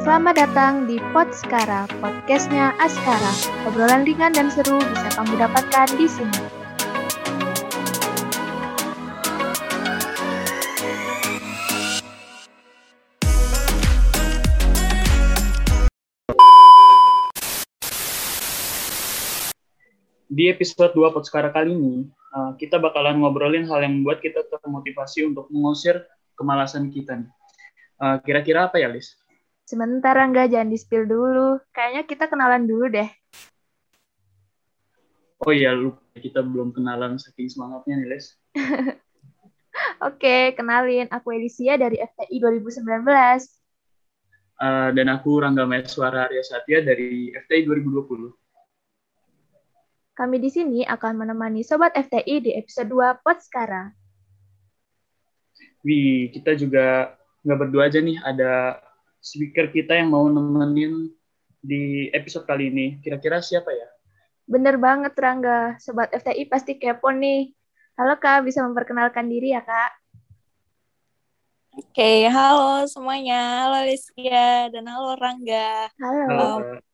Selamat datang di Pod Skara, podcastnya Askara. Obrolan ringan dan seru bisa kamu dapatkan di sini. Di episode 2 Podskara kali ini, uh, kita bakalan ngobrolin hal yang membuat kita termotivasi untuk mengusir kemalasan kita nih. Uh, Kira-kira apa ya, Lis? Sebentar, Rangga, jangan di-spill dulu. Kayaknya kita kenalan dulu deh. Oh iya, lupa kita belum kenalan saking semangatnya nih, Lis. Oke, kenalin. Aku Elisia dari FTI 2019. Uh, dan aku Rangga Maeswara Arya Satya dari FTI 2020. Kami di sini akan menemani Sobat FTI di episode 2 Pod Sekarang. Wih, kita juga nggak berdua aja nih, ada speaker kita yang mau nemenin di episode kali ini. Kira-kira siapa ya? Bener banget, Rangga. Sobat FTI pasti kepo nih. Halo, Kak. Bisa memperkenalkan diri ya, Kak? Oke, halo semuanya. Halo Liskia dan halo Rangga. Halo. Halo.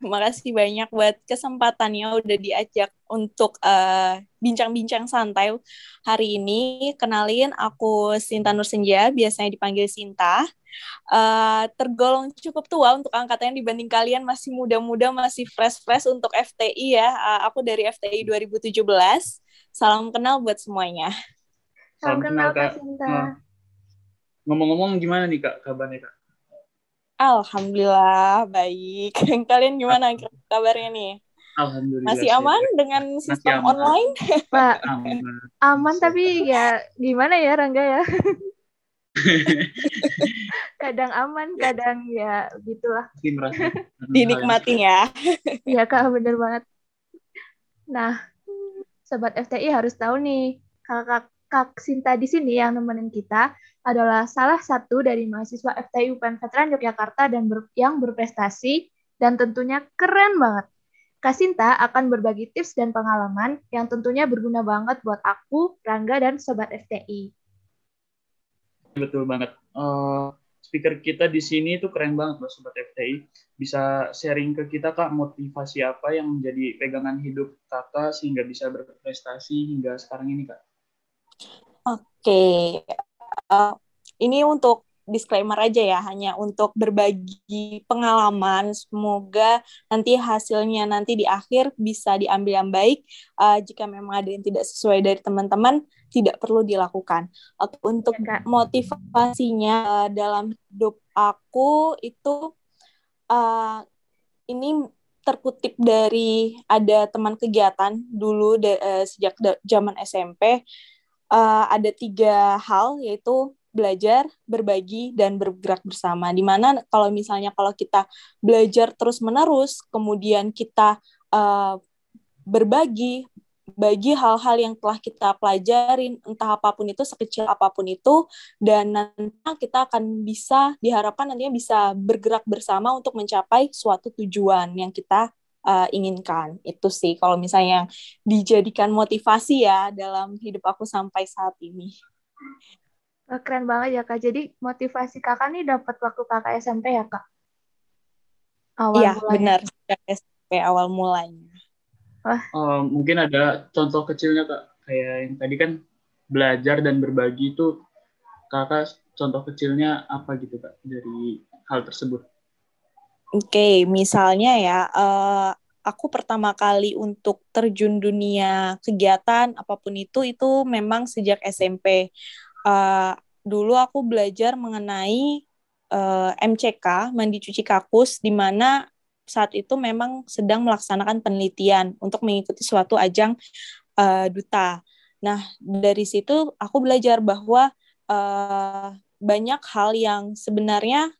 Makasih banyak buat kesempatannya udah diajak untuk eh, bincang-bincang santai hari ini. Kenalin, aku Sinta Nursenja, biasanya dipanggil Sinta. Eh, tergolong cukup tua untuk angkatannya dibanding kalian masih muda-muda, masih fresh-fresh untuk FTI ya. Eh, aku dari FTI 2017. Salam kenal buat semuanya. Salam kenal, Kak Sinta. Nah, Ngomong-ngomong gimana nih, Kak, kabarnya, Kak? Alhamdulillah baik. Kalian gimana kabarnya nih? Alhamdulillah. Masih aman dengan sistem aman. online? Pak, Aman. aman tapi ya gimana ya, Rangga ya? kadang aman, kadang ya gitulah. Dinikmatin ya. Iya kak, bener banget. Nah, sobat FTI harus tahu nih, kakak Kak Sinta di sini yang nemenin kita adalah salah satu dari mahasiswa FTI UPN Veteran Yogyakarta dan ber- yang berprestasi dan tentunya keren banget. Kak Sinta akan berbagi tips dan pengalaman yang tentunya berguna banget buat aku, Rangga, dan sobat FTI. Betul banget. Eh, speaker kita di sini itu keren banget loh Sobat FTI. Bisa sharing ke kita Kak motivasi apa yang menjadi pegangan hidup Kakak sehingga bisa berprestasi hingga sekarang ini Kak. Oke. Eh, ini untuk disclaimer aja ya, hanya untuk berbagi pengalaman. Semoga nanti hasilnya nanti di akhir bisa diambil yang baik. Eh, jika memang ada yang tidak sesuai dari teman-teman, tidak perlu dilakukan. Oke, Untuk Ya, Kak. motivasinya eh, dalam hidup aku itu eh, ini terkutip dari ada teman kegiatan dulu da- eh, sejak da- zaman SMP eh, ada tiga hal yaitu belajar, berbagi, dan bergerak bersama. Di mana kalau misalnya kalau kita belajar terus menerus, kemudian kita eh, berbagi, bagi hal-hal yang telah kita pelajarin, entah apa pun itu, sekecil apa pun itu, dan nanti kita akan bisa, diharapkan nantinya bisa bergerak bersama untuk mencapai suatu tujuan yang kita uh, inginkan. Itu sih kalau misalnya yang dijadikan motivasi ya dalam hidup aku sampai saat ini. Wah, Keren banget ya kak. Jadi motivasi kakak nih dapat waktu kakak SMP ya kak? Awal Iya, mulanya. benar. SMP awal mulanya. Eh, mungkin ada contoh kecilnya Kak. Kayak yang tadi kan belajar dan berbagi itu Kakak contoh kecilnya apa gitu Kak dari hal tersebut? Oke, misalnya ya, eh, aku pertama kali untuk terjun dunia kegiatan apa pun itu, itu memang sejak SMP. Eh, dulu aku belajar mengenai eh, MCK, mandi cuci kakus, di mana saat itu memang sedang melaksanakan penelitian untuk mengikuti suatu ajang eh, duta. Nah, dari situ aku belajar bahwa eh, banyak hal yang sebenarnya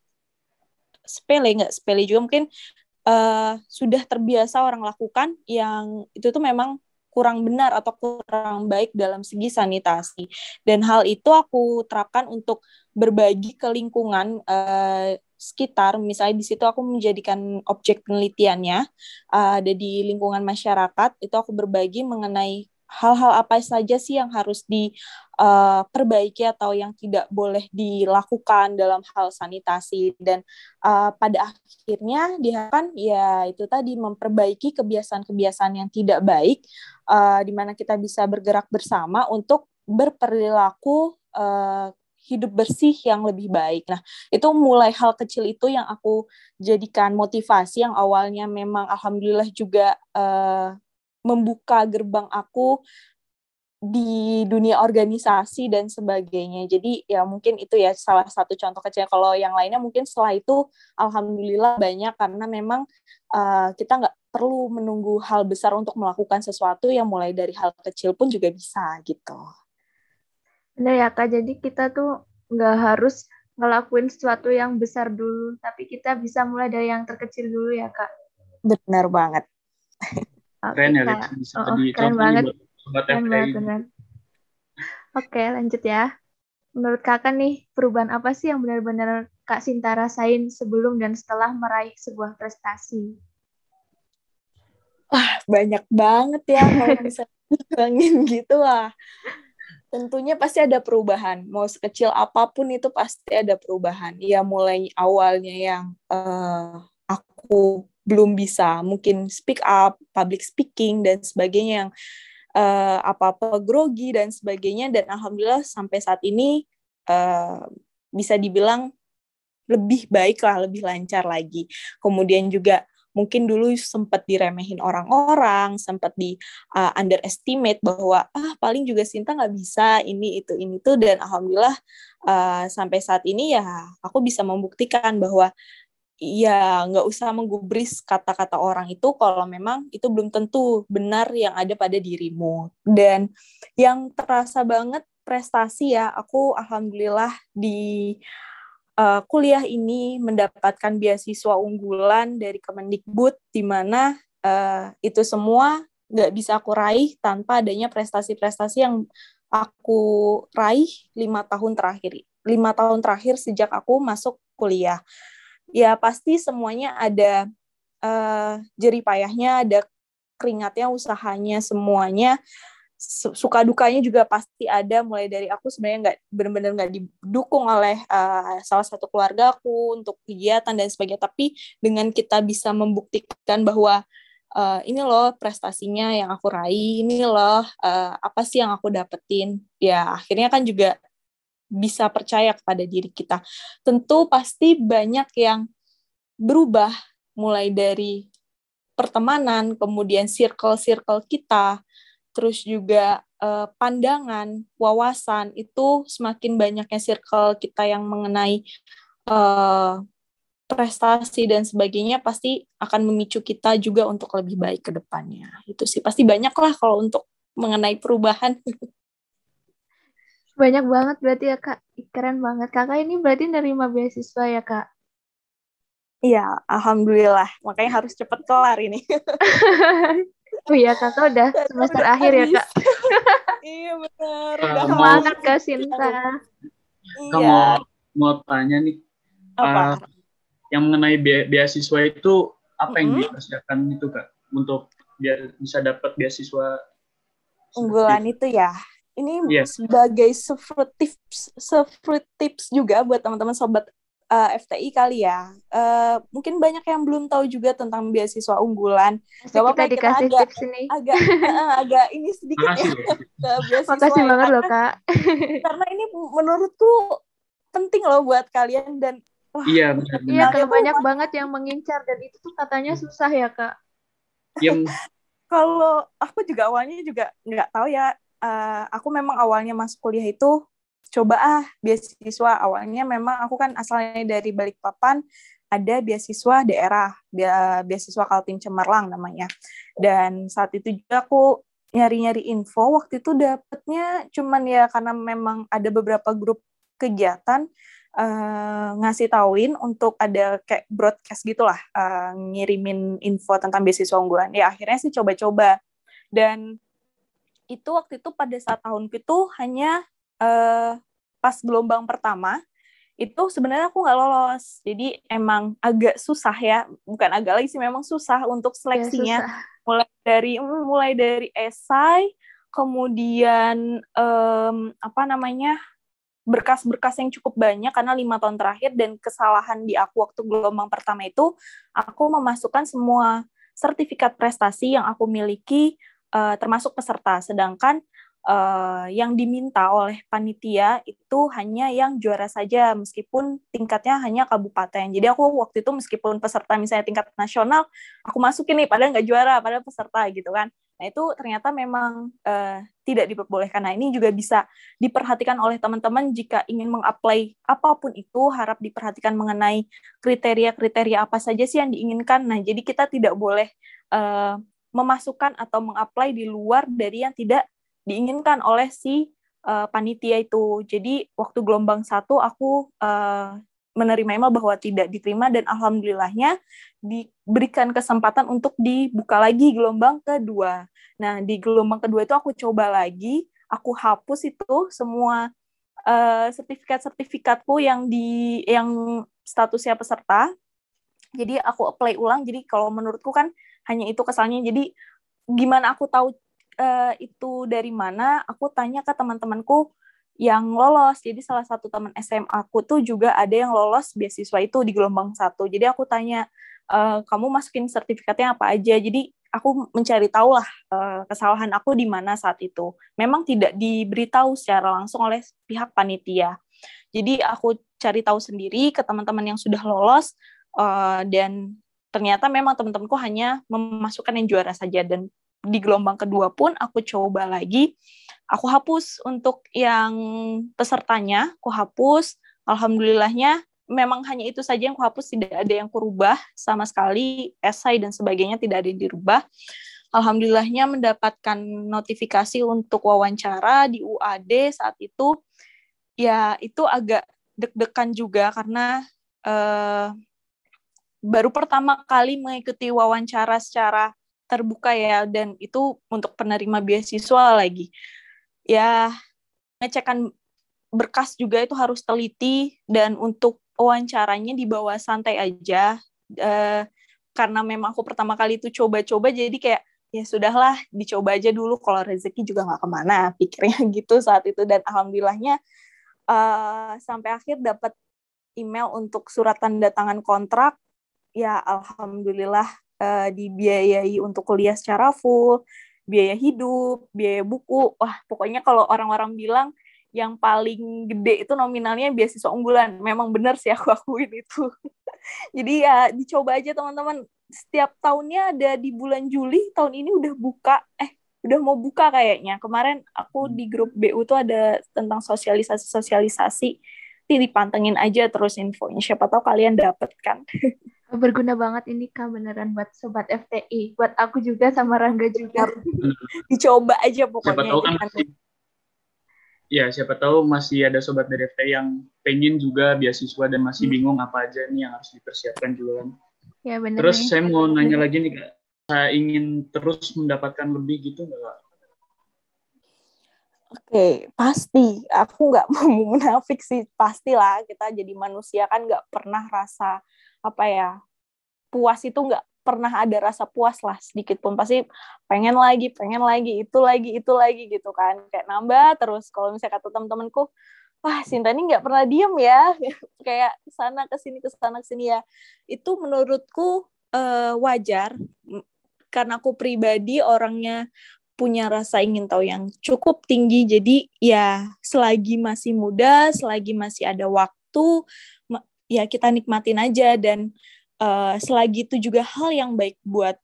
sepele nggak sepele juga. Mungkin eh, sudah terbiasa orang lakukan yang itu tuh memang kurang benar atau kurang baik dalam segi sanitasi. Dan hal itu aku terapkan untuk berbagi ke lingkungan eh, sekitar. Misalnya di situ aku menjadikan objek penelitiannya eh, ada di lingkungan masyarakat. Itu aku berbagi mengenai hal-hal apa saja sih yang harus diperbaiki uh, atau yang tidak boleh dilakukan dalam hal sanitasi dan uh, pada akhirnya diharapkan ya itu tadi memperbaiki kebiasaan-kebiasaan yang tidak baik uh, di mana kita bisa bergerak bersama untuk berperilaku uh, hidup bersih yang lebih baik. Nah, itu mulai hal kecil itu yang aku jadikan motivasi yang awalnya memang alhamdulillah juga uh, membuka gerbang aku di dunia organisasi dan sebagainya. Jadi ya mungkin itu ya salah satu contoh kecil. Kalau yang lainnya mungkin setelah itu alhamdulillah banyak karena memang uh, kita nggak perlu menunggu hal besar untuk melakukan sesuatu yang mulai dari hal kecil pun juga bisa gitu. Benar ya kak. Jadi kita tuh nggak harus ngelakuin sesuatu yang besar dulu, tapi kita bisa mulai dari yang terkecil dulu ya kak. Benar banget. keren ya, bisa oh, oh, keren banget. Buat Sobat keren banget, benar. Oke, lanjut ya. Menurut kakak nih, perubahan apa sih yang benar-benar Kak Sinta rasain sebelum dan setelah meraih sebuah prestasi? Wah, banyak banget ya kalau bisa bilangin gitu lah. Tentunya pasti ada perubahan. Mau sekecil apa pun itu pasti ada perubahan. Ya mulai awalnya yang uh, aku belum bisa. Mungkin speak up, public speaking dan sebagainya yang uh, apa-apa grogi dan sebagainya. Dan alhamdulillah sampai saat ini uh, bisa dibilang lebih baik lah, lebih lancar lagi. Kemudian juga mungkin dulu sempat diremehin orang-orang, sempat di uh, underestimate bahwa ah paling juga Sinta nggak bisa ini itu ini tuh dan alhamdulillah uh, sampai saat ini ya aku bisa membuktikan bahwa ya nggak usah menggubris kata-kata orang itu kalau memang itu belum tentu benar yang ada pada dirimu. Dan yang terasa banget prestasi ya aku alhamdulillah di uh, kuliah ini mendapatkan beasiswa unggulan dari Kemendikbud di mana uh, itu semua nggak bisa aku raih tanpa adanya prestasi-prestasi yang aku raih lima tahun terakhir lima tahun terakhir sejak aku masuk kuliah ya pasti semuanya ada uh, jerih payahnya, ada keringatnya, usahanya, semuanya. Suka dukanya juga pasti ada. Mulai dari aku sebenarnya nggak benar-benar nggak didukung oleh uh, salah satu keluarga aku untuk kegiatan dan sebagainya. Tapi dengan kita bisa membuktikan bahwa uh, ini loh prestasinya yang aku raih ini loh uh, apa sih yang aku dapetin. Ya akhirnya kan juga bisa percaya kepada diri kita. Tentu pasti banyak yang berubah mulai dari pertemanan, kemudian circle-circle kita, terus juga eh, pandangan, wawasan itu semakin banyaknya circle kita yang mengenai eh, prestasi dan sebagainya pasti akan memicu kita juga untuk lebih baik ke depannya. Itu sih pasti banyak lah kalau untuk mengenai perubahan. Banyak banget berarti ya kak, keren banget. Kakak ini berarti nerima beasiswa ya kak? Iya, alhamdulillah. Makanya harus cepet kelar ini. oh iya, kakak udah semester akhir ya kak? iya benar. Udah semangat kak Sinta. Kamu iya. mau tanya nih, apa? Uh, yang mengenai be beasiswa itu apa yang mm -hmm. dipersiapkan itu kak untuk biar bisa dapat beasiswa unggulan itu ya ini yes. sebagai sefruit tips, sefruit tips juga buat teman-teman sobat uh, eh, FTI kali ya. Uh, mungkin banyak yang belum tahu juga tentang beasiswa unggulan. Gak apa-apa kita dikasih agak, tips ini. Agak uh, agak ini sedikit ya ke beasiswa. Makasih banget loh kak. karena ini menurutku penting loh buat kalian dan wah, iya benar. Iya kalau banyak banget yang mengincar dan itu tuh katanya susah ya kak. Iya. kalau aku juga awalnya juga nggak tahu ya uh, aku memang awalnya masuk kuliah itu coba ah beasiswa. Awalnya memang aku kan asalnya dari Balikpapan ada beasiswa daerah beasiswa Kaltim Cemerlang namanya. Dan saat itu juga aku nyari-nyari info. Waktu itu dapetnya cuman ya karena memang ada beberapa grup kegiatan uh, ngasih tauin untuk ada kayak broadcast gitulah uh, ngirimin info tentang beasiswa unggulan. Ya akhirnya sih coba-coba. Dan itu waktu itu pada saat tahun itu hanya uh, pas gelombang pertama itu sebenarnya aku nggak lolos. Jadi emang agak susah ya. Bukan agak lagi sih memang susah untuk seleksinya. ya, susah. mulai dari mm, mulai dari esai kemudian um, apa namanya berkas-berkas yang cukup banyak karena lima tahun terakhir dan kesalahan di aku waktu gelombang pertama itu aku memasukkan semua sertifikat prestasi yang aku miliki uh, termasuk peserta sedangkan uh, yang diminta oleh panitia itu hanya yang juara saja meskipun tingkatnya hanya kabupaten. Jadi aku waktu itu meskipun peserta misalnya tingkat nasional, aku masukin nih padahal nggak juara, padahal peserta gitu kan. Nah itu ternyata memang uh, tidak diperbolehkan. Nah ini juga bisa diperhatikan oleh teman-teman jika ingin mengapply apa pun itu, harap diperhatikan mengenai kriteria-kriteria apa saja sih yang diinginkan. Nah jadi kita tidak boleh uh, memasukkan atau mengapply di luar dari yang tidak diinginkan oleh si uh, panitia itu. Jadi waktu gelombang satu aku uh, menerima email bahwa tidak diterima dan alhamdulillahnya diberikan kesempatan untuk dibuka lagi gelombang kedua. Nah di gelombang kedua itu aku coba lagi, aku hapus itu semua uh, sertifikat-sertifikatku yang di yang statusnya peserta. Jadi aku apply ulang. Jadi kalau menurutku kan hanya itu kesalnya. Jadi gimana aku tahu uh, itu dari mana, aku tanya ke teman-temanku yang lolos. Jadi salah satu teman SMA aku tuh juga ada yang lolos beasiswa itu di gelombang satu. Jadi aku tanya, e, kamu masukin sertifikatnya apa aja? Jadi aku mencari tahu lah uh, kesalahan aku di mana saat itu. Memang tidak diberitahu secara langsung oleh pihak panitia. Jadi aku cari tahu sendiri ke teman-teman yang sudah lolos uh, dan ternyata memang teman-temanku hanya memasukkan yang juara saja. Dan di gelombang kedua pun aku coba lagi. Aku hapus untuk yang pesertanya aku hapus. Alhamdulillahnya memang hanya itu saja yang aku hapus. Tidak ada yang kurubah sama sekali esai dan sebagainya tidak ada yang dirubah. Alhamdulillahnya mendapatkan notifikasi untuk wawancara di UAD saat itu. Ya itu agak deg-degan juga karena uh, baru pertama kali mengikuti wawancara secara terbuka ya dan itu untuk penerima beasiswa lagi. Ya ngecekan berkas juga itu harus teliti dan untuk wawancaranya dibawa santai aja. Uh, karena memang aku pertama kali itu coba-coba jadi kayak ya sudahlah dicoba aja dulu kalau rezeki juga nggak ke mana pikirnya gitu saat itu. Dan alhamdulillahnya uh, sampai akhir dapat email untuk surat tanda tangan kontrak ya alhamdulillah uh, dibiayai untuk kuliah secara full, biaya hidup, biaya buku. Wah, pokoknya kalau orang-orang bilang yang paling gede itu nominalnya beasiswa unggulan. Memang benar sih aku akuin itu. Jadi ya dicoba aja teman-teman. Setiap tahunnya ada di bulan Juli, tahun ini udah buka. Eh, udah mau buka kayaknya. Kemarin aku di grup BU tuh ada tentang sosialisasi-sosialisasi. Nanti dipantengin aja terus infonya. Siapa tahu kalian dapet kan. berguna banget ini kak beneran buat sobat FTI buat aku juga sama Rangga juga dicoba aja pokoknya siapa tahu kan masih, ya siapa tahu masih ada sobat dari FTI yang pengen juga beasiswa dan masih hmm. bingung apa aja nih yang harus dipersiapkan juga kan ya bener terus nih. saya mau nanya lagi nih kak saya ingin terus mendapatkan lebih gitu nggak Oke, okay, pasti. Aku nggak mau munafik sih. Pastilah kita jadi manusia kan nggak pernah rasa apa ya puas itu nggak pernah ada rasa puas lah sedikit pun. Pasti pengen lagi pengen lagi itu lagi itu lagi gitu kan. Kayak nambah terus kalau misalnya kata teman-temanku wah Sinta ini nggak pernah diem ya. Kayak ke sana ke sini ke sana ke sini ya. Itu menurutku uh, wajar. Karena aku pribadi orangnya punya rasa ingin tahu yang cukup tinggi. Jadi ya selagi masih muda selagi masih ada waktu ya kita nikmatin aja dan uh, selagi itu juga hal yang baik buat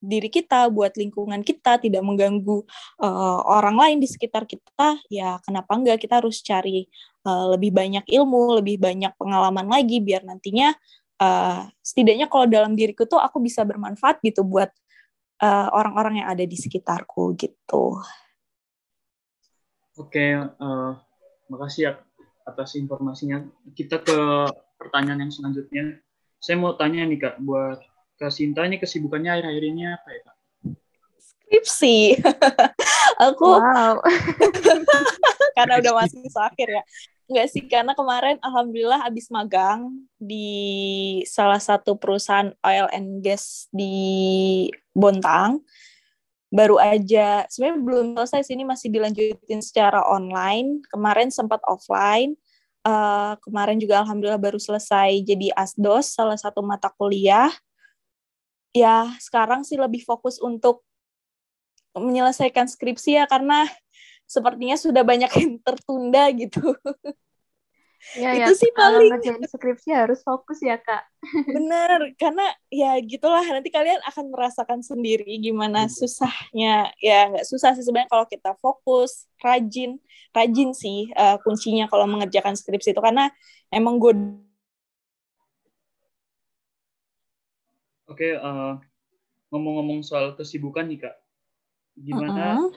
diri kita, buat lingkungan kita, tidak mengganggu uh, orang lain di sekitar kita, ya kenapa enggak kita harus cari uh, lebih banyak ilmu, lebih banyak pengalaman lagi biar nantinya uh, setidaknya kalau dalam diriku tuh aku bisa bermanfaat gitu buat orang-orang uh, yang ada di sekitarku gitu. Oke, uh, makasih ya atas informasinya. Kita ke pertanyaan yang selanjutnya. Saya mau tanya nih Kak, buat Kak Sinta ini kesibukannya akhir-akhir ini apa ya Kak? Skripsi. Aku wow. karena udah masih akhir ya. Enggak sih, karena kemarin alhamdulillah habis magang di salah satu perusahaan oil and gas di Bontang. baru aja sebenarnya belum selesai sini masih dilanjutin secara online kemarin sempat offline uh, kemarin juga alhamdulillah baru selesai jadi asdos salah satu mata kuliah ya sekarang sih lebih fokus untuk menyelesaikan skripsi ya karena sepertinya sudah banyak yang tertunda gitu. Ya, itu ya, sih paling ngerjain skripsi harus fokus ya kak. Bener, karena ya gitulah nanti kalian akan merasakan sendiri gimana hmm. susahnya. Ya nggak susah sih sebenarnya kalau kita fokus, rajin, rajin sih uh, kuncinya kalau mengerjakan skripsi itu karena emang gue. Oke, uh, ngomong-ngomong soal kesibukan nih kak, gimana uh -uh.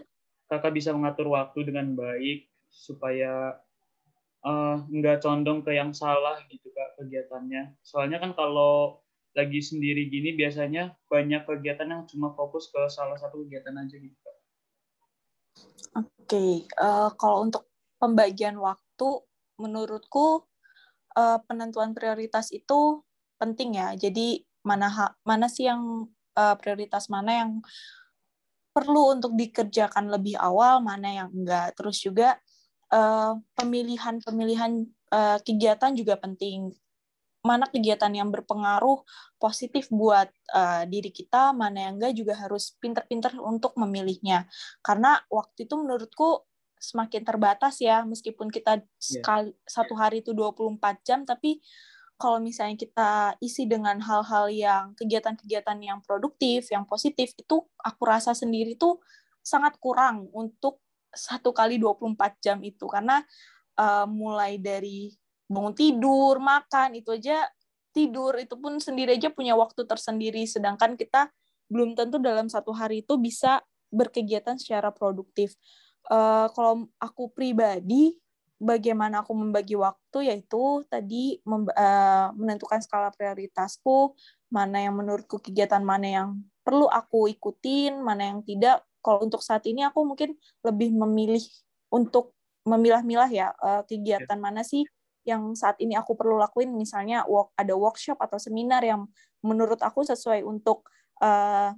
kakak bisa mengatur waktu dengan baik supaya uh, nggak condong ke yang salah gitu kak kegiatannya. Soalnya kan kalau lagi sendiri gini biasanya banyak kegiatan yang cuma fokus ke salah satu kegiatan aja gitu kak. Oke, okay. uh, eh, kalau untuk pembagian waktu, menurutku uh, penentuan prioritas itu penting ya. Jadi mana mana sih yang uh, prioritas mana yang perlu untuk dikerjakan lebih awal, mana yang enggak. Terus juga pemilihan-pemilihan uh, kegiatan juga penting. Mana kegiatan yang berpengaruh positif buat uh, diri kita, mana yang enggak juga harus pinter-pinter untuk memilihnya. Karena waktu itu menurutku semakin terbatas ya, meskipun kita yeah. sekali, satu hari itu 24 jam, tapi kalau misalnya kita isi dengan hal-hal yang kegiatan-kegiatan yang produktif, yang positif, itu aku rasa sendiri tuh sangat kurang untuk satu kali 24 jam itu karena uh, mulai dari bangun tidur, makan itu aja tidur itu pun sendiri aja punya waktu tersendiri sedangkan kita belum tentu dalam satu hari itu bisa berkegiatan secara produktif. Uh, kalau aku pribadi bagaimana aku membagi waktu yaitu tadi uh, menentukan skala prioritasku, mana yang menurutku kegiatan mana yang perlu aku ikutin, mana yang tidak kalau untuk saat ini aku mungkin lebih memilih untuk memilah-milah ya uh, kegiatan mana sih yang saat ini aku perlu lakuin. Misalnya work, ada workshop atau seminar yang menurut aku sesuai untuk uh,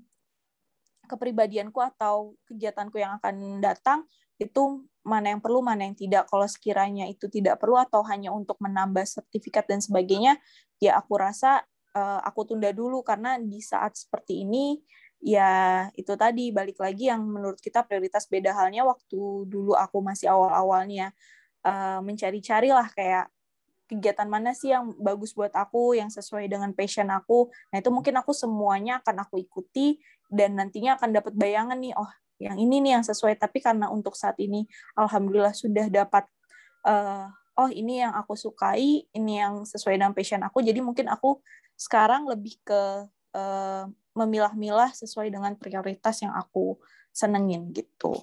kepribadianku atau kegiatanku yang akan datang itu mana yang perlu mana yang tidak. Kalau sekiranya itu tidak perlu atau hanya untuk menambah sertifikat dan sebagainya ya aku rasa uh, aku tunda dulu. Karena di saat seperti ini ya itu tadi balik lagi yang menurut kita prioritas beda halnya waktu dulu aku masih awal-awalnya. Uh, mencari-cari lah kayak kegiatan mana sih yang bagus buat aku yang sesuai dengan passion aku. Nah itu mungkin aku semuanya akan aku ikuti dan nantinya akan dapat bayangan nih oh yang ini nih yang sesuai. Tapi karena untuk saat ini alhamdulillah sudah dapat uh, oh ini yang aku sukai ini yang sesuai dengan passion aku. Jadi mungkin aku sekarang lebih ke uh, memilah-milah sesuai dengan prioritas yang aku senengin gitu.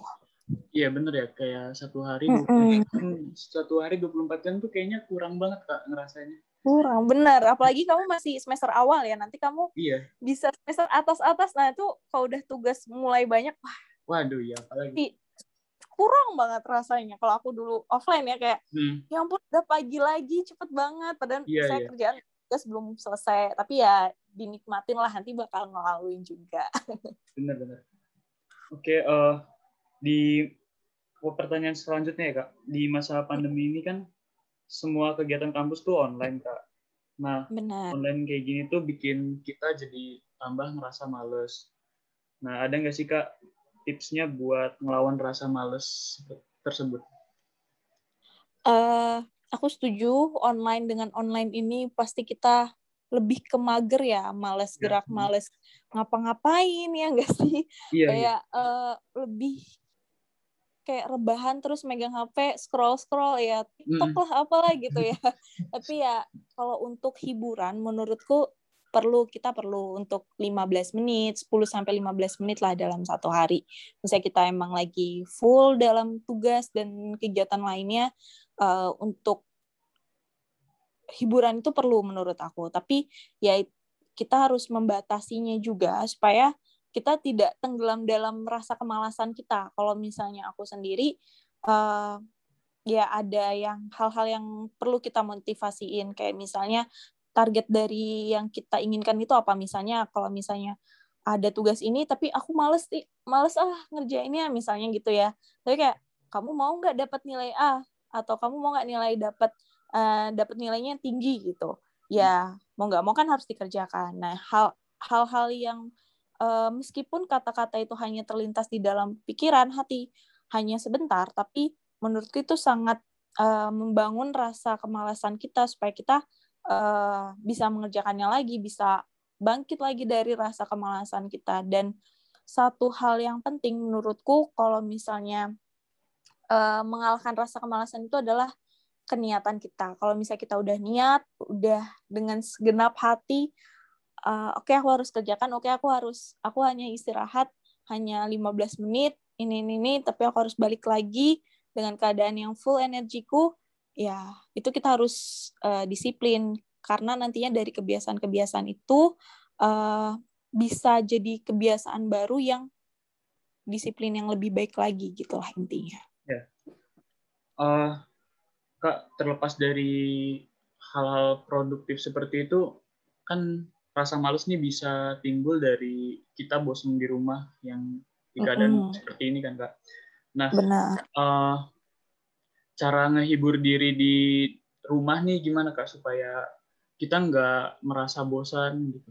Iya bener ya kayak satu hari mm -hmm. satu hari 24 jam tuh kayaknya kurang banget kak ngerasanya. Kurang bener, apalagi kamu masih semester awal ya nanti kamu iya. bisa semester atas-atas nah itu kalau udah tugas mulai banyak wah. Waduh ya apalagi. Kurang banget rasanya kalau aku dulu offline ya kayak hmm. ya ampun udah pagi lagi cepet banget padahal iya, saya iya. kerjaan tugas belum selesai tapi ya dinikmatin lah nanti bakal ngelaluin juga. Benar-benar oke okay, uh, eh, di pertanyaan selanjutnya ya kak. Di masa pandemi ini kan semua kegiatan kampus tuh online kak. Nah Benar. online kayak gini tuh bikin kita jadi tambah ngerasa males. Nah ada nggak sih kak tipsnya buat ngelawan rasa males tersebut? Uh, aku setuju online dengan online ini pasti kita lebih ke mager ya, males iya, gerak, ya. males ngapa-ngapain ya enggak sih? Iya, kayak iya. Uh, lebih kayak rebahan terus megang HP, scroll-scroll ya, TikTok mm. lah apalah gitu ya. Tapi ya kalau untuk hiburan menurutku perlu kita perlu untuk 15 menit, 10 sampai 15 menit lah dalam satu hari. Misalnya kita emang lagi full dalam tugas dan kegiatan lainnya uh, untuk hiburan itu perlu menurut aku. Tapi ya kita harus membatasinya juga supaya kita tidak tenggelam dalam rasa kemalasan kita. Kalau misalnya aku sendiri uh, ya ada yang hal-hal yang perlu kita motivasiin. Kayak misalnya target dari yang kita inginkan itu apa? Misalnya kalau misalnya ada tugas ini tapi aku males males ah ngerjainnya misalnya gitu ya. Tapi kayak kamu mau nggak dapat nilai A atau kamu mau nggak nilai dapat uh, dapat nilainya tinggi gitu. Ya mau nggak mau kan harus dikerjakan. Nah hal hal-hal yang uh, meskipun kata-kata itu hanya terlintas di dalam pikiran hati hanya sebentar tapi menurutku itu sangat uh, membangun rasa kemalasan kita supaya kita uh, bisa mengerjakannya lagi bisa bangkit lagi dari rasa kemalasan kita. Dan satu hal yang penting menurutku kalau misalnya uh, mengalahkan rasa kemalasan itu adalah keniatan kita. Kalau misalnya kita udah niat, udah dengan segenap hati, uh, oke okay, aku harus kerjakan, oke okay, aku harus, aku hanya istirahat hanya 15 menit, ini, ini, ini, tapi aku harus balik lagi dengan keadaan yang full energiku, ya itu kita harus uh, disiplin karena nantinya dari kebiasaan-kebiasaan itu uh, bisa jadi kebiasaan baru yang disiplin yang lebih baik lagi gitulah intinya. Ya. Uh, Kak, terlepas dari hal-hal produktif seperti itu, kan rasa males nih bisa timbul dari kita bosan di rumah yang di keadaan mm -hmm. seperti ini kan Kak. Nah, Benar. Uh, cara ngehibur diri di rumah nih gimana Kak supaya kita nggak merasa bosan gitu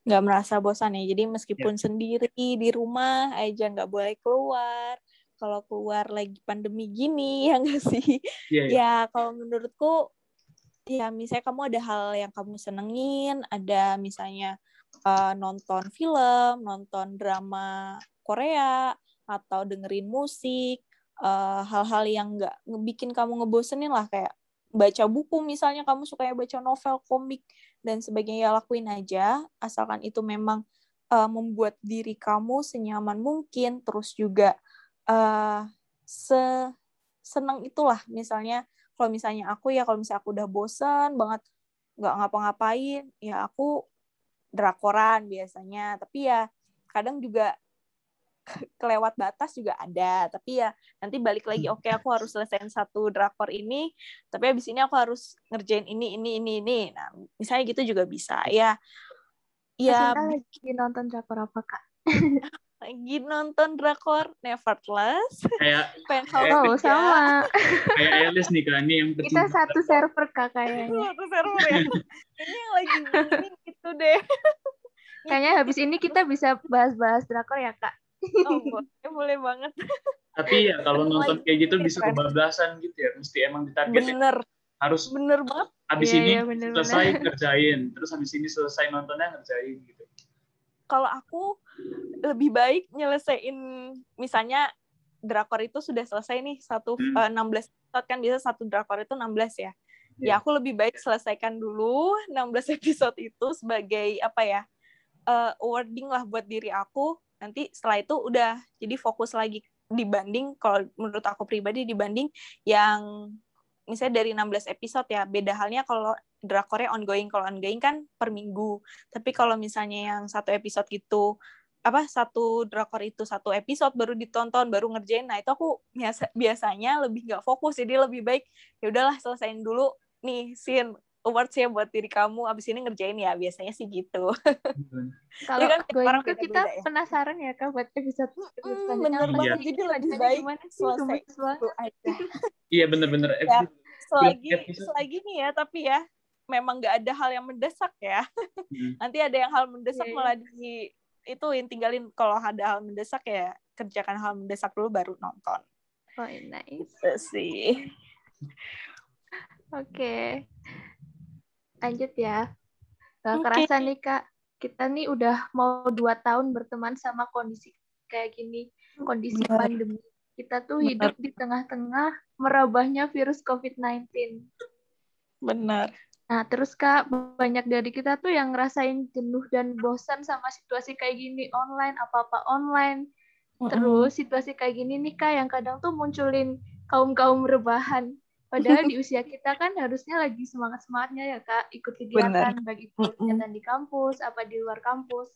nggak merasa bosan ya jadi meskipun yeah. sendiri di rumah aja nggak boleh keluar kalau keluar lagi pandemi gini ya nggak sih yeah, yeah. ya kalau menurutku ya misalnya kamu ada hal yang kamu senengin ada misalnya uh, nonton film nonton drama Korea atau dengerin musik eh, hal-hal uh, yang nggak bikin kamu ngebosenin lah kayak baca buku misalnya kamu suka baca novel komik dan sebagainya ya lakuin aja asalkan itu memang uh, membuat diri kamu senyaman mungkin terus juga uh, se seneng itulah. Misalnya kalau misalnya aku ya kalau misalnya aku udah bosan banget nggak ngapa-ngapain ya aku drakoran biasanya. Tapi ya kadang juga kelewat batas juga ada. Tapi ya nanti balik lagi hmm. oke okay, aku harus selesaiin satu drakor ini tapi abis ini aku harus ngerjain ini ini ini ini. Nah misalnya gitu juga bisa. Ya ya lagi nonton drakor apa kak lagi nonton drakor Nevertheless kayak Penthouse oh sama kayak Alice nih kan ini yang kita satu server kak kayaknya. Satu server ya. Ini yang lagi gitu deh. Kayaknya habis ini kita bisa bahas-bahas drakor ya kak. Oh boleh boleh banget. Tapi ya kalau nonton kayak gitu bisa kebablasan gitu ya. Mesti emang ditargetin. Bener. Harus bener banget. habis yeah, ini yeah, bener, selesai bener. ngerjain terus habis ini selesai nontonnya ngerjain gitu kalau aku lebih baik nyelesain misalnya drakor itu sudah selesai nih satu hmm. uh, 16 episode kan bisa satu drakor itu 16 ya. Yeah. Ya aku lebih baik selesaikan dulu 16 episode itu sebagai apa ya? Uh, wording lah buat diri aku nanti setelah itu udah jadi fokus lagi dibanding kalau menurut aku pribadi dibanding yang misalnya dari 16 episode ya beda halnya kalau drakornya ongoing. Kalau ongoing kan per minggu. Tapi kalau misalnya yang satu episode gitu apa satu drakor itu satu episode baru ditonton baru ngerjain nah itu aku biasa biasanya lebih nggak fokus. Jadi lebih baik ya udahlah selesaiin dulu nih scene awards ya buat diri kamu abis ini ngerjain. Ya biasanya sih gitu. Kalau kan orang itu kita ya. penasaran ya kak buat episode mm, bener banget. Iya. jadi lebih baik selesai. Itu aja. Iya bener-bener. Ya, selagi selagi nih ya tapi ya memang nggak ada hal yang mendesak ya hmm. nanti ada yang hal mendesak yeah. Iya. malah di itu tinggalin kalau ada hal mendesak ya kerjakan hal mendesak dulu baru nonton oh nice itu sih oke okay lanjut ya. Gak okay. kerasa nih Kak, kita nih udah mau dua tahun berteman sama kondisi kayak gini, kondisi Benar. pandemi. Kita tuh Benar. hidup di tengah-tengah merabahnya virus COVID-19. Benar. Nah, terus Kak, banyak dari kita tuh yang ngerasain jenuh dan bosan sama situasi kayak gini online, apa-apa online. Terus situasi kayak gini nih Kak, yang kadang tuh munculin kaum-kaum rebahan Padahal di usia kita kan harusnya lagi semangat-semangatnya ya Kak, ikut kegiatan Bener. baik itu kegiatan di kampus, apa di luar kampus.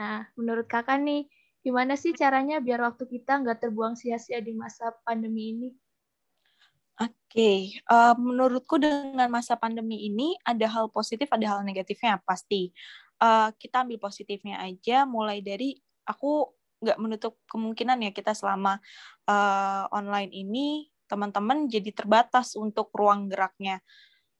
Nah, menurut Kakak nih, gimana sih caranya biar waktu kita nggak terbuang sia-sia di masa pandemi ini? Oke, okay. uh, menurutku dengan masa pandemi ini ada hal positif, ada hal negatifnya pasti. uh, kita ambil positifnya aja mulai dari aku nggak menutup kemungkinan ya kita selama uh, online ini teman-teman jadi terbatas untuk ruang geraknya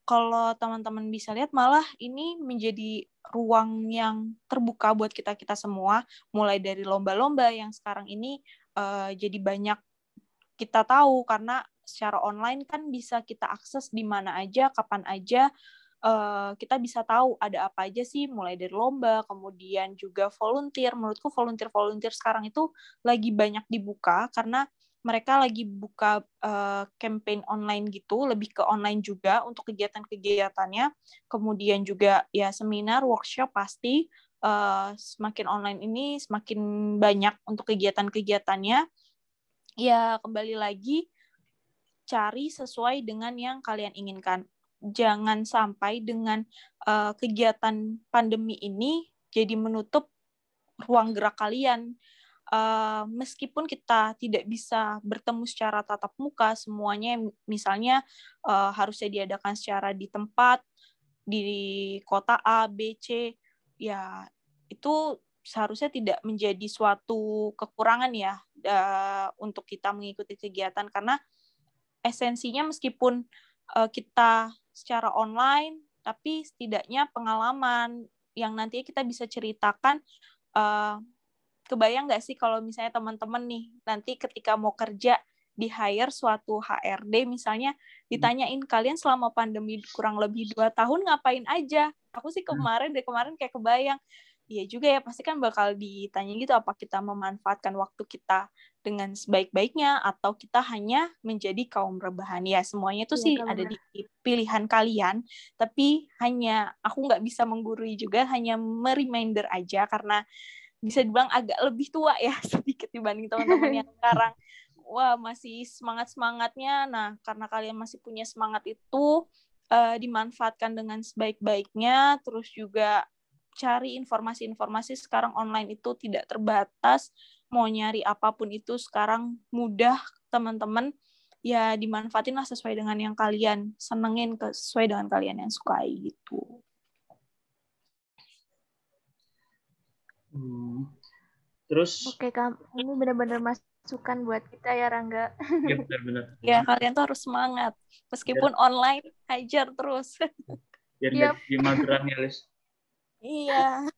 kalau teman-teman bisa lihat malah ini menjadi ruang yang terbuka buat kita kita semua. Mulai dari lomba-lomba yang sekarang ini uh, jadi banyak kita tahu karena secara online kan bisa kita akses di mana aja kapan aja. Uh, kita bisa tahu ada apa aja sih mulai dari lomba kemudian juga volunteer. Menurutku volunteer volunteer sekarang itu lagi banyak dibuka karena mereka lagi buka uh, campaign online gitu, lebih ke online juga untuk kegiatan-kegiatannya. Kemudian juga ya seminar, workshop pasti uh, semakin online ini semakin banyak untuk kegiatan-kegiatannya. Ya kembali lagi cari sesuai dengan yang kalian inginkan. Jangan sampai dengan uh, kegiatan pandemi ini jadi menutup ruang gerak kalian meskipun kita tidak bisa bertemu secara tatap muka semuanya misalnya uh, harusnya diadakan secara di tempat di kota A B C ya itu seharusnya tidak menjadi suatu kekurangan ya uh, untuk kita mengikuti kegiatan. Karena esensinya meskipun uh, kita secara online tapi setidaknya pengalaman yang nantinya kita bisa ceritakan uh, kebayang nggak sih kalau misalnya teman-teman nih nanti ketika mau kerja di hire suatu HRD misalnya ditanyain kalian selama pandemi kurang lebih dua tahun ngapain aja? Aku sih hmm. kemarin dari kemarin kayak kebayang. Iya juga ya pasti kan bakal ditanya gitu apa kita memanfaatkan waktu kita dengan sebaik-baiknya atau kita hanya menjadi kaum rebahan. Ya semuanya itu ya, sih ada di pilihan kalian tapi hanya aku nggak bisa menggurui juga hanya mereminder aja karena bisa dibilang agak lebih tua ya sedikit dibanding teman-teman yang sekarang. Wah masih semangat semangatnya nah karena kalian masih punya semangat itu uh, dimanfaatkan dengan sebaik-baiknya terus juga cari informasi-informasi sekarang online itu tidak terbatas. Mau nyari apa pun itu sekarang mudah teman-teman. Ya dimanfaatin lah sesuai dengan yang kalian senengin sesuai dengan kalian yang sukai gitu Hmm. Terus Oke, Kak. Ini benar-benar masukan buat kita ya, Rangga. Iya, benar-benar. ya, kalian tuh harus semangat. Meskipun ya. online, hajar terus. Biar yep. di mageran ya, Lis. Iya.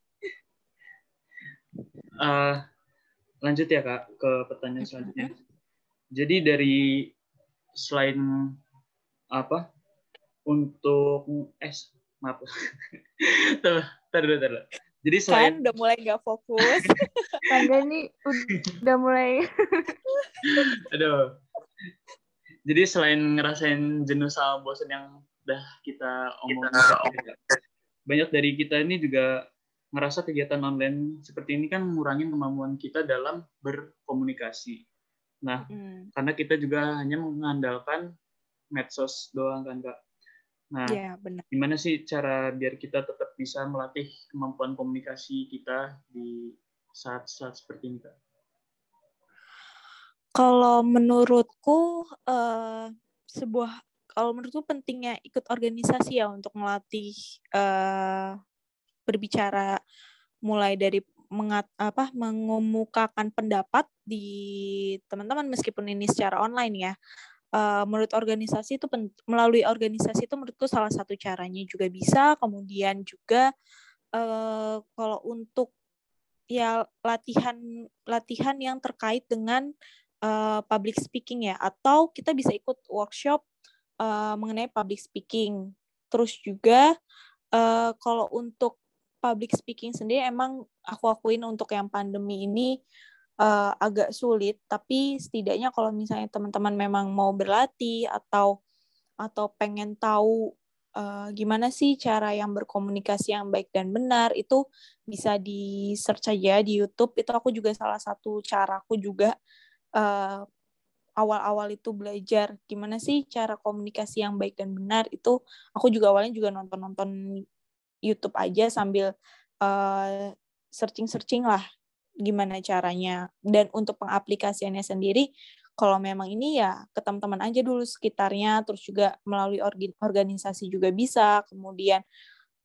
Uh, lanjut ya, Kak, ke pertanyaan selanjutnya. Jadi dari selain apa untuk es maaf tuh taruh taruh jadi selain kan udah mulai gak fokus. Tangga ini udah mulai. Aduh. Jadi selain ngerasain jenuh sama bosan yang udah kita omongin, banyak dari kita ini juga ngerasa kegiatan online seperti ini kan ngurangin kemampuan kita dalam berkomunikasi. Nah, hmm. karena kita juga hanya mengandalkan medsos doang kan, Kak. Nah, ya, benar. gimana sih cara biar kita tetap bisa melatih kemampuan komunikasi kita di saat-saat seperti ini, Kak? Kalau menurutku uh, sebuah kalau menurutku pentingnya ikut organisasi ya untuk melatih uh, berbicara mulai dari mengat, apa mengemukakan pendapat di teman-teman meskipun ini secara online ya uh, menurut organisasi itu melalui organisasi itu menurutku salah satu caranya juga bisa. Kemudian juga uh, kalau untuk ya latihan latihan yang terkait dengan uh, public speaking ya. Atau kita bisa ikut workshop uh, mengenai public speaking. Terus juga uh, kalau untuk public speaking sendiri emang aku akuin untuk yang pandemi ini uh, agak sulit tapi setidaknya kalau misalnya teman-teman memang mau berlatih atau atau pengen tahu uh, gimana sih cara yang berkomunikasi yang baik dan benar itu bisa di search aja di YouTube. Itu aku juga salah satu caraku juga uh, awal-awal itu belajar gimana sih cara komunikasi yang baik dan benar. Itu aku juga awalnya juga nonton-nonton YouTube aja sambil uh, searching-searching lah gimana caranya dan untuk pengaplikasiannya sendiri kalau memang ini ya ke teman-teman aja dulu sekitarnya terus juga melalui organisasi juga bisa kemudian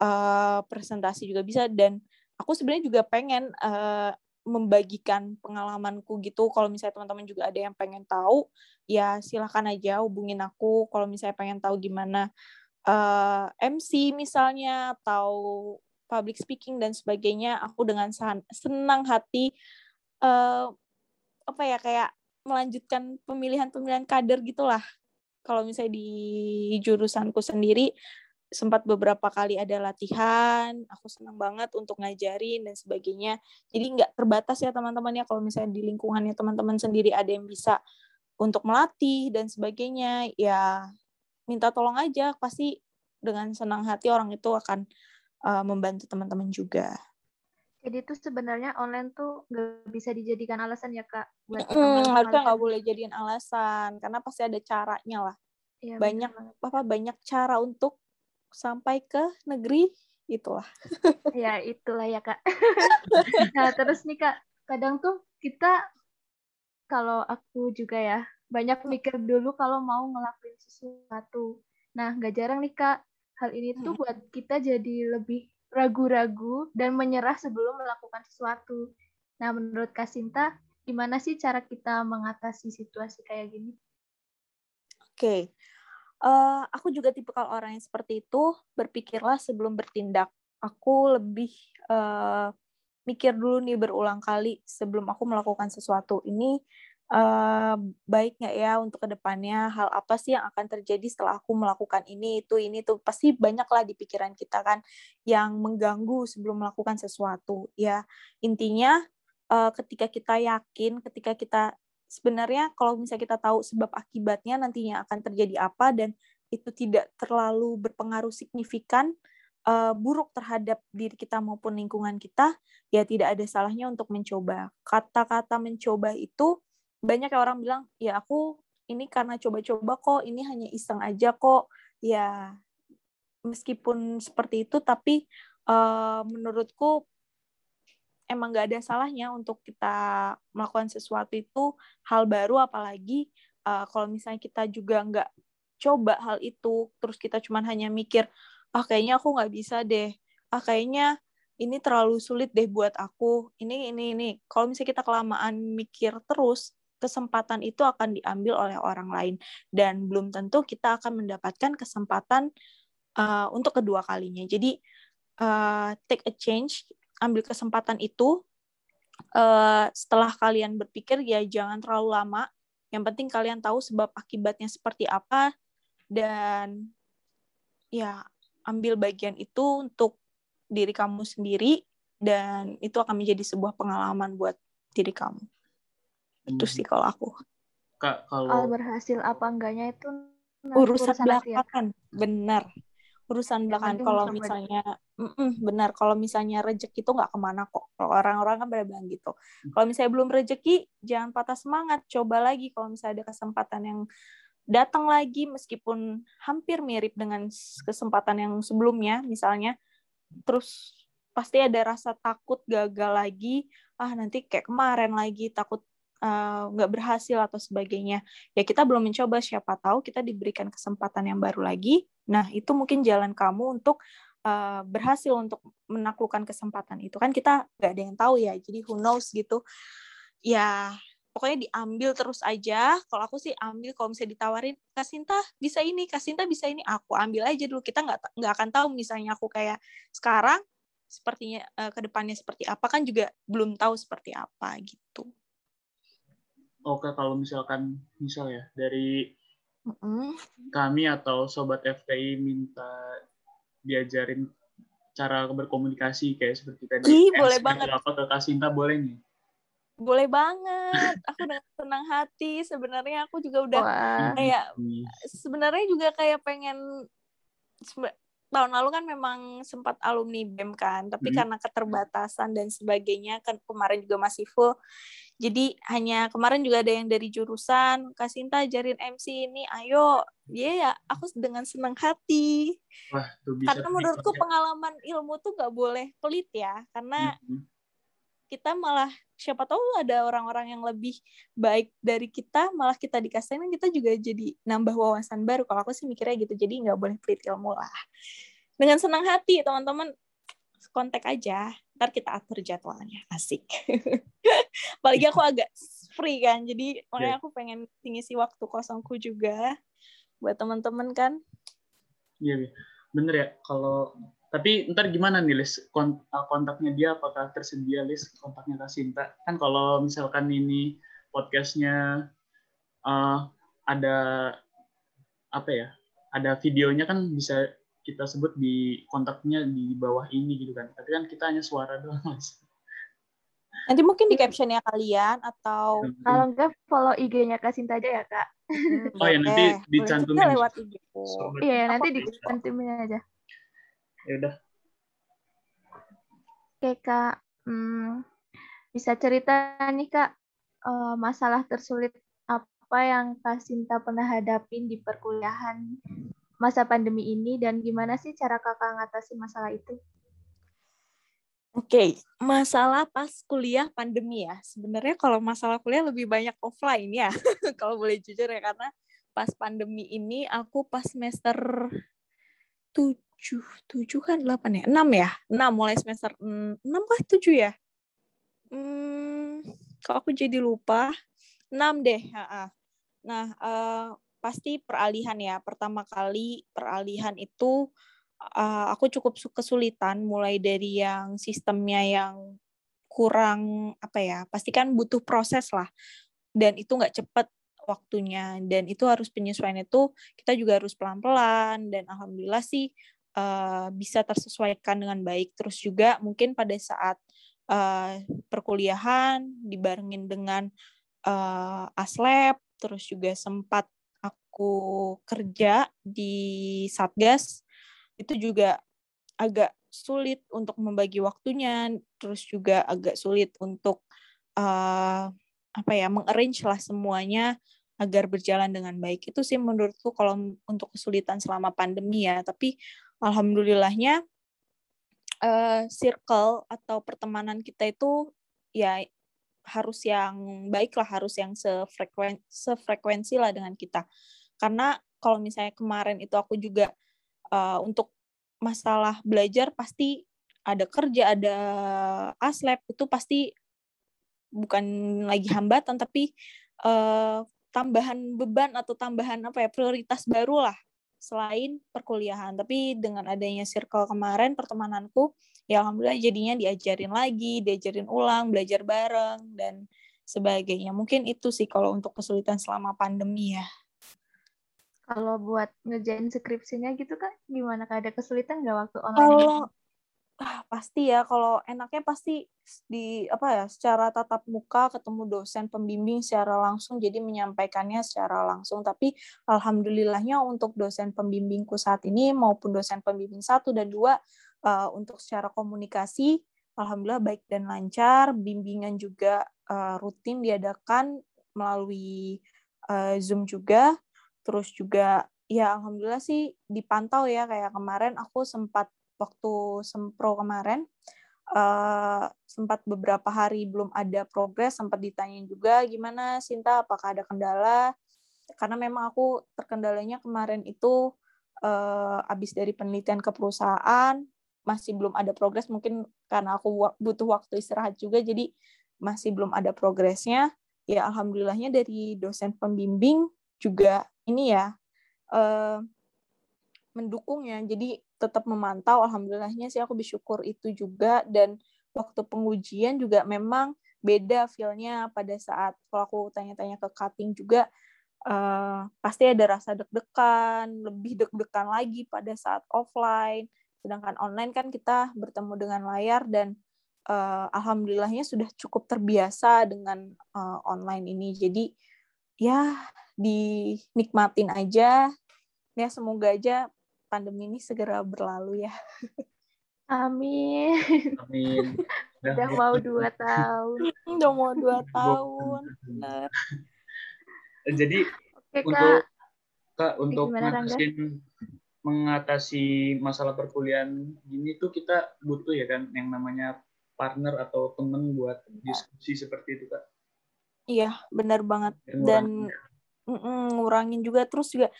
uh, presentasi juga bisa dan aku sebenarnya juga pengen uh, membagikan pengalamanku gitu. Kalau misalnya teman-teman juga ada yang pengen tahu, ya silahkan aja hubungin aku. Kalau misalnya pengen tahu gimana uh, MC misalnya atau public speaking dan sebagainya, aku dengan senang hati uh, apa ya kayak melanjutkan pemilihan-pemilihan kader gitulah. Kalau misalnya di jurusanku sendiri, sempat beberapa kali ada latihan, aku senang banget untuk ngajarin dan sebagainya. Jadi nggak terbatas ya teman-teman ya kalau misalnya di lingkungannya teman-teman sendiri ada yang bisa untuk melatih dan sebagainya, ya minta tolong aja pasti dengan senang hati orang itu akan uh, membantu teman-teman juga. Jadi itu sebenarnya online tuh nggak bisa dijadikan alasan ya kak buat mm, harusnya nggak boleh jadiin alasan karena pasti ada caranya lah. Ya, banyak apa banyak cara untuk sampai ke negeri itulah. ya itulah ya kak. nah terus nih kak, kadang tuh kita kalau aku juga ya banyak mikir dulu kalau mau ngelakuin sesuatu. Nah nggak jarang nih kak, hal ini tuh buat kita jadi lebih ragu-ragu dan menyerah sebelum melakukan sesuatu. Nah menurut Kak Sinta, gimana sih cara kita mengatasi situasi kayak gini? Oke, okay uh, aku juga tipikal orang yang seperti itu berpikirlah sebelum bertindak aku lebih uh, mikir dulu nih berulang kali sebelum aku melakukan sesuatu ini uh, baik ya untuk ke depannya hal apa sih yang akan terjadi setelah aku melakukan ini itu ini tuh pasti banyak lah di pikiran kita kan yang mengganggu sebelum melakukan sesuatu ya. Intinya uh, ketika kita yakin ketika kita sebenarnya kalau misalnya kita tahu sebab akibatnya nantinya akan terjadi apa dan itu tidak terlalu berpengaruh signifikan uh, buruk terhadap diri kita maupun lingkungan kita, ya tidak ada salahnya untuk mencoba. Kata-kata mencoba itu banyak orang bilang, ya aku ini karena coba-coba kok, ini hanya iseng aja kok. Ya meskipun seperti itu, tapi uh, menurutku emang nggak ada salahnya untuk kita melakukan sesuatu itu hal baru apalagi uh, kalau misalnya kita juga nggak coba hal itu terus kita cuma hanya mikir ah kayaknya aku nggak bisa deh. Ah kayaknya ini terlalu sulit deh buat aku. Ini ini ini. Kalau misalnya kita kelamaan mikir terus kesempatan itu akan diambil oleh orang lain. Dan belum tentu kita akan mendapatkan kesempatan uh, untuk kedua kalinya. Jadi uh, take a change ambil kesempatan itu uh, setelah kalian berpikir ya jangan terlalu lama. Yang penting kalian tahu sebab akibatnya seperti apa. Dan ya ambil bagian itu untuk diri kamu sendiri. Dan itu akan menjadi sebuah pengalaman buat diri kamu. Itu sih kalau aku. Kak kalau berhasil apa enggaknya itu urusan, urusan belakangan benar. Urusan belakangan kalau misalnya mm benar. Kalau misalnya rezeki itu nggak ke mana kok. Orang-orang kan pada bilang gitu. Hmm. kalau misalnya belum rezeki jangan patah semangat. Coba lagi kalau misalnya ada kesempatan yang datang lagi meskipun hampir mirip dengan kesempatan yang sebelumnya misalnya terus pasti ada rasa takut gagal lagi. Ah nanti kayak kemarin lagi takut nggak uh, berhasil atau sebagainya. Ya kita belum mencoba. Siapa tahu kita diberikan kesempatan yang baru lagi. Nah itu mungkin jalan kamu untuk uh, berhasil untuk menaklukkan kesempatan itu. Kan kita nggak ada yang tahu ya. Jadi who knows gitu. Ya pokoknya diambil terus aja. Kalau aku sih ambil. Kalau misalnya ditawarin Kasinta bisa ini. Kasinta bisa ini. Aku ambil aja dulu. Kita nggak nggak akan tahu misalnya aku kayak sekarang sepertinya uh, ke depannya seperti apa. Kan juga belum tahu seperti apa gitu oke kalau misalkan misal ya dari mm-hmm. kami atau sobat FTI minta diajarin cara berkomunikasi kayak seperti tadi. Ih, boleh banget. Apa ke Kasinta boleh nih? Boleh banget. Aku dengan senang hati. Sebenarnya aku juga udah Wah. kayak sebenarnya juga kayak pengen tahun lalu kan memang sempat alumni BEM kan, tapi hmm. karena keterbatasan dan sebagainya kan kemarin juga masih full. Jadi hanya kemarin juga ada yang dari jurusan Kasinta ajarin MC ini, ayo, ya yeah, ya aku dengan senang hati. Wah, tuh bisa karena menurutku ya. pengalaman ilmu tuh gak boleh pelit ya, karena hmm. kita malah siapa tahu ada orang-orang yang lebih baik dari kita, malah kita dikasihin kita juga jadi nambah wawasan baru. Kalau aku sih mikirnya gitu, jadi nggak boleh pelit ilmu lah dengan senang hati teman-teman kontak aja ntar kita atur jadwalnya. Asik. Apalagi aku agak free kan jadi makanya aku pengen ngisi waktu kosongku juga buat teman-teman kan. Iya yeah, bener ya kalau tapi ntar gimana nih list kontaknya dia apakah tersedia list kontaknya Kak Sinta? Kan kalau misalkan ini podcastnya uh, ada apa ya ada videonya kan bisa kita sebut di kontaknya di bawah ini gitu kan. Tapi kan kita hanya suara doang mas. Nanti mungkin di captionnya kalian atau kalau enggak follow IG-nya Kak Sinta aja ya kak. Hmm, oh ya nanti dicantumin. lewat IG iya nanti dicantumin aja. Ya udah. Oke kak. Hmm, bisa cerita nih kak uh, masalah tersulit apa yang Kak Sinta pernah hadapin di perkuliahan masa pandemi ini dan gimana sih cara kakak ngatasi masalah itu? Oke, okay. masalah pas kuliah pandemi ya. Sebenarnya kalau masalah kuliah lebih banyak offline ya, kalau boleh jujur ya karena pas pandemi ini aku pas semester tujuh, tujuh kan delapan ya, enam ya, enam mulai semester enam kah tujuh ya? Hmm, kalau aku jadi lupa, enam deh. Nah, uh, pasti peralihan ya. Pertama kali peralihan itu uh, aku cukup kesulitan mulai dari yang sistemnya yang kurang apa ya pasti kan butuh proses lah. Dan itu nggak cepat waktunya. Dan itu harus penyesuaian itu kita juga harus pelan-pelan. Dan alhamdulillah sih uh, bisa tersesuaikan dengan baik. Terus juga mungkin pada saat uh, perkuliahan dibarengin dengan uh, aslab terus juga sempat aku kerja di satgas itu juga agak sulit untuk membagi waktunya, terus juga agak sulit untuk uh, apa ya mengarrange lah semuanya agar berjalan dengan baik. Itu sih menurutku kalau untuk kesulitan selama pandemi ya. Tapi alhamdulillahnya uh, circle atau pertemanan kita itu ya harus yang baik lah, harus yang sefrekuen sefrekuensi lah dengan kita. Karena kalau misalnya kemarin itu aku juga uh, untuk masalah belajar pasti ada kerja, ada aslab itu pasti bukan lagi hambatan tapi uh, tambahan beban atau tambahan apa ya prioritas baru lah selain perkuliahan. Tapi dengan adanya circle kemarin pertemananku ya alhamdulillah jadinya diajarin lagi, diajarin ulang, belajar bareng dan sebagainya. Mungkin itu sih kalau untuk kesulitan selama pandemi ya. Kalau buat ngejain skripsinya gitu kan gimana? Ada kesulitan nggak waktu online? Kalau ah, pasti ya kalau enaknya pasti di apa ya secara tatap muka ketemu dosen pembimbing secara langsung jadi menyampaikannya secara langsung tapi alhamdulillahnya untuk dosen pembimbingku saat ini maupun dosen pembimbing satu dan dua uh, untuk secara komunikasi alhamdulillah baik dan lancar bimbingan juga uh, rutin diadakan melalui uh, zoom juga terus juga ya alhamdulillah sih dipantau ya kayak kemarin aku sempat waktu sempro kemarin uh, sempat beberapa hari belum ada progres sempat ditanyain juga gimana Sinta? Apakah ada kendala? Karena memang aku terkendalanya kemarin itu uh, habis dari penelitian ke perusahaan masih belum ada progres. Mungkin karena aku butuh waktu istirahat juga jadi masih belum ada progresnya. Ya alhamdulillahnya dari dosen pembimbing juga ini ya uh, mendukung ya jadi tetap memantau alhamdulillahnya sih aku bersyukur itu juga. Dan waktu pengujian juga memang beda feelnya pada saat kalau aku tanya-tanya ke cutting juga uh, pasti ada rasa deg-degan lebih deg-degan lagi pada saat offline. Sedangkan online kan kita bertemu dengan layar dan uh, alhamdulillahnya sudah cukup terbiasa dengan uh, online ini. Jadi ya dinikmatin aja. Ya semoga aja pandemi ini segera berlalu ya. Amin. Amin. Udah mau dua tahun. Udah mau dua tahun. benar jadi Oke, untuk kak untuk ngatasin mengatasi masalah perkuliahan gini tuh kita butuh ya kan yang namanya partner atau temen buat diskusi seperti itu kak Iya, benar banget. Dan mm ngurangin juga. Terus juga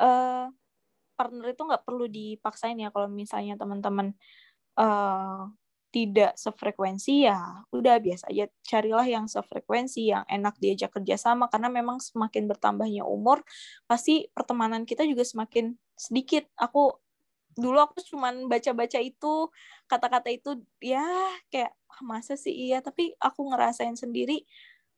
uh, partner itu nggak perlu dipaksain ya kalau misalnya teman-teman uh, tidak sefrekuensi ya udah biasa aja. Carilah yang sefrekuensi yang enak diajak kerjasama karena memang semakin bertambahnya umur pasti pertemanan kita juga semakin sedikit. Aku dulu aku cuman baca-baca itu kata-kata itu ya kayak masa sih iya? Tapi aku ngerasain sendiri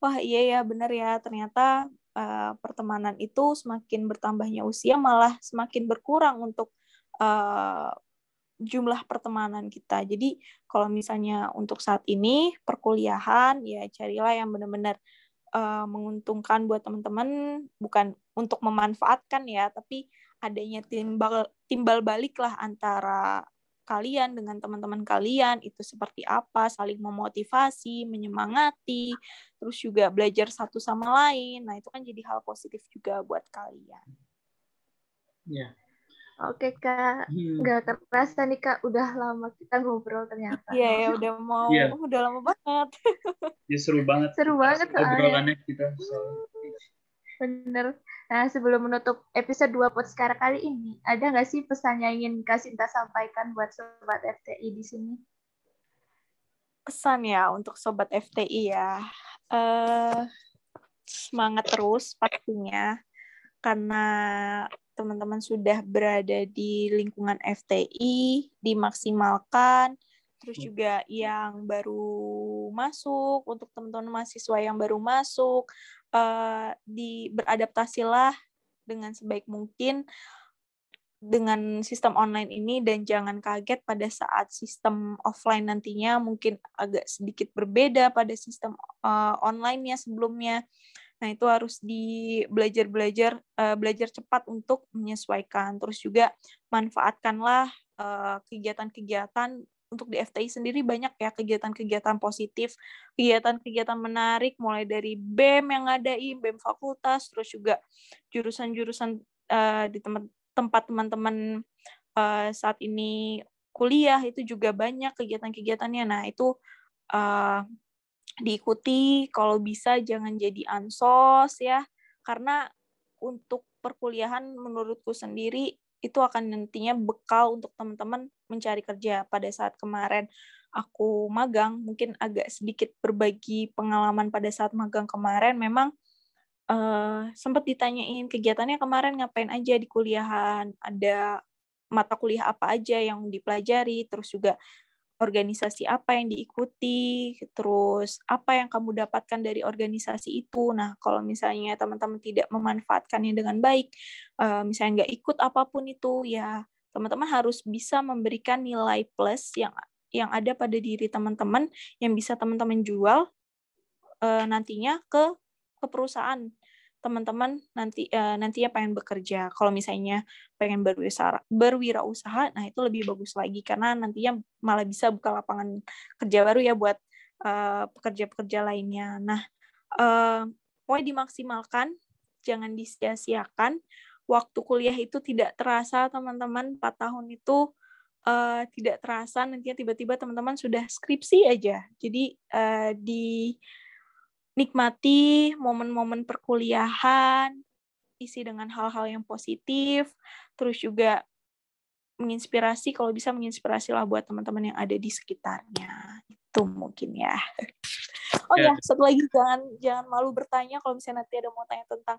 wah iya ya bener ya ternyata uh, pertemanan itu semakin bertambahnya usia malah semakin berkurang untuk uh, jumlah pertemanan kita. Jadi kalau misalnya untuk saat ini perkuliahan ya carilah yang benar-benar uh, menguntungkan buat teman-teman bukan untuk memanfaatkan ya, tapi adanya timbal timbal balik lah antara kalian dengan teman-teman kalian itu seperti apa, saling memotivasi, menyemangati, terus juga belajar satu sama lain. Nah, itu kan jadi hal positif juga buat kalian. Ya, Oke kak, hmm. nggak kerasa nih kak, udah lama kita ngobrol ternyata. Iya ya, udah mau, yeah. udah lama banget. ya seru banget. Seru banget obrolannya kita. Bener. Nah sebelum menutup episode 2 podcast kali ini, ada nggak sih pesan yang ingin Kak Sinta sampaikan buat sobat FTI di sini? Pesan ya untuk sobat FTI ya, uh, semangat terus pastinya karena teman-teman sudah berada di lingkungan FTI, dimaksimalkan, terus juga yang baru masuk, untuk teman-teman mahasiswa yang baru masuk, uh, di beradaptasilah dengan sebaik mungkin dengan sistem online ini dan jangan kaget pada saat sistem offline nantinya mungkin agak sedikit berbeda pada sistem uh, online-nya sebelumnya. Nah, itu harus di belajar-belajar uh, belajar cepat untuk menyesuaikan. Terus juga manfaatkanlah uh, kegiatan-kegiatan untuk di FTI sendiri banyak ya kegiatan-kegiatan positif, kegiatan-kegiatan menarik mulai dari BEM yang ada di BEM fakultas, terus juga jurusan-jurusan uh, di tempat tempat teman-teman uh, saat ini kuliah itu juga banyak kegiatan-kegiatannya. Nah, itu uh, diikuti kalau bisa jangan jadi ansos ya karena untuk perkuliahan menurutku sendiri itu akan nantinya bekal untuk teman-teman mencari kerja. Pada saat kemarin aku magang mungkin agak sedikit berbagi pengalaman pada saat magang kemarin. Memang uh, sempat ditanyain kegiatannya kemarin ngapain aja di kuliahan ada mata kuliah apa aja yang dipelajari terus juga organisasi apa yang diikuti, terus apa yang kamu dapatkan dari organisasi itu. Nah, kalau misalnya teman-teman tidak memanfaatkannya dengan baik, uh, misalnya nggak ikut apa pun itu, ya teman-teman harus bisa memberikan nilai plus yang yang ada pada diri teman-teman yang bisa teman-teman jual uh, nantinya ke ke perusahaan teman-teman nanti uh, nantinya pengen bekerja. Kalau misalnya pengen berwira berwirausaha, nah itu lebih bagus lagi karena nantinya malah bisa buka lapangan kerja baru ya buat uh, pekerja-pekerja lainnya. Nah, uh, pokoknya dimaksimalkan, jangan disia-siakan. Waktu kuliah itu tidak terasa, teman-teman. 4 tahun itu uh, tidak terasa, nantinya tiba-tiba teman-teman sudah skripsi aja. Jadi uh, di nikmati momen-momen perkuliahan, isi dengan hal-hal yang positif, terus juga menginspirasi, kalau bisa menginspirasi lah buat teman-teman yang ada di sekitarnya. Itu mungkin ya. Oh ya, satu lagi jangan jangan malu bertanya kalau misalnya nanti ada mau tanya tentang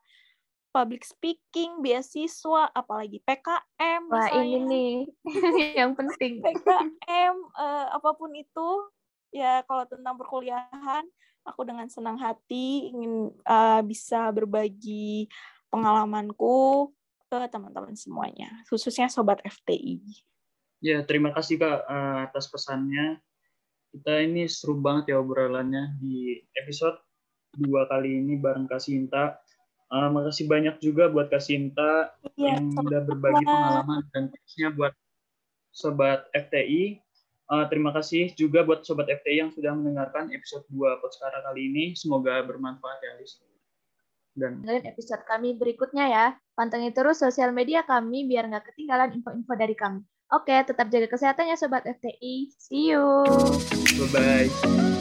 public speaking, beasiswa, apalagi PKM. Wah misalnya. ini nih yang penting. PKM, eh, apa pun itu, ya kalau tentang perkuliahan, aku dengan senang hati ingin uh, bisa berbagi pengalamanku ke teman-teman semuanya, khususnya sobat FTI. Ya, terima kasih Kak uh, atas pesannya. Kita ini seru banget ya obrolannya di episode dua kali ini bareng Kak Sinta. Uh, makasih banyak juga buat Kak Sinta ya, yang udah berbagi pengalaman dan tipsnya buat sobat FTI. Uh, terima kasih juga buat Sobat FTI yang sudah mendengarkan episode 2 Podskara kali ini. Semoga bermanfaat ya, Lis. Dan episode kami berikutnya ya. Pantengin terus sosial media kami biar nggak ketinggalan info-info dari kami. Oke, tetap jaga kesehatannya Sobat FTI. See you. Bye-bye.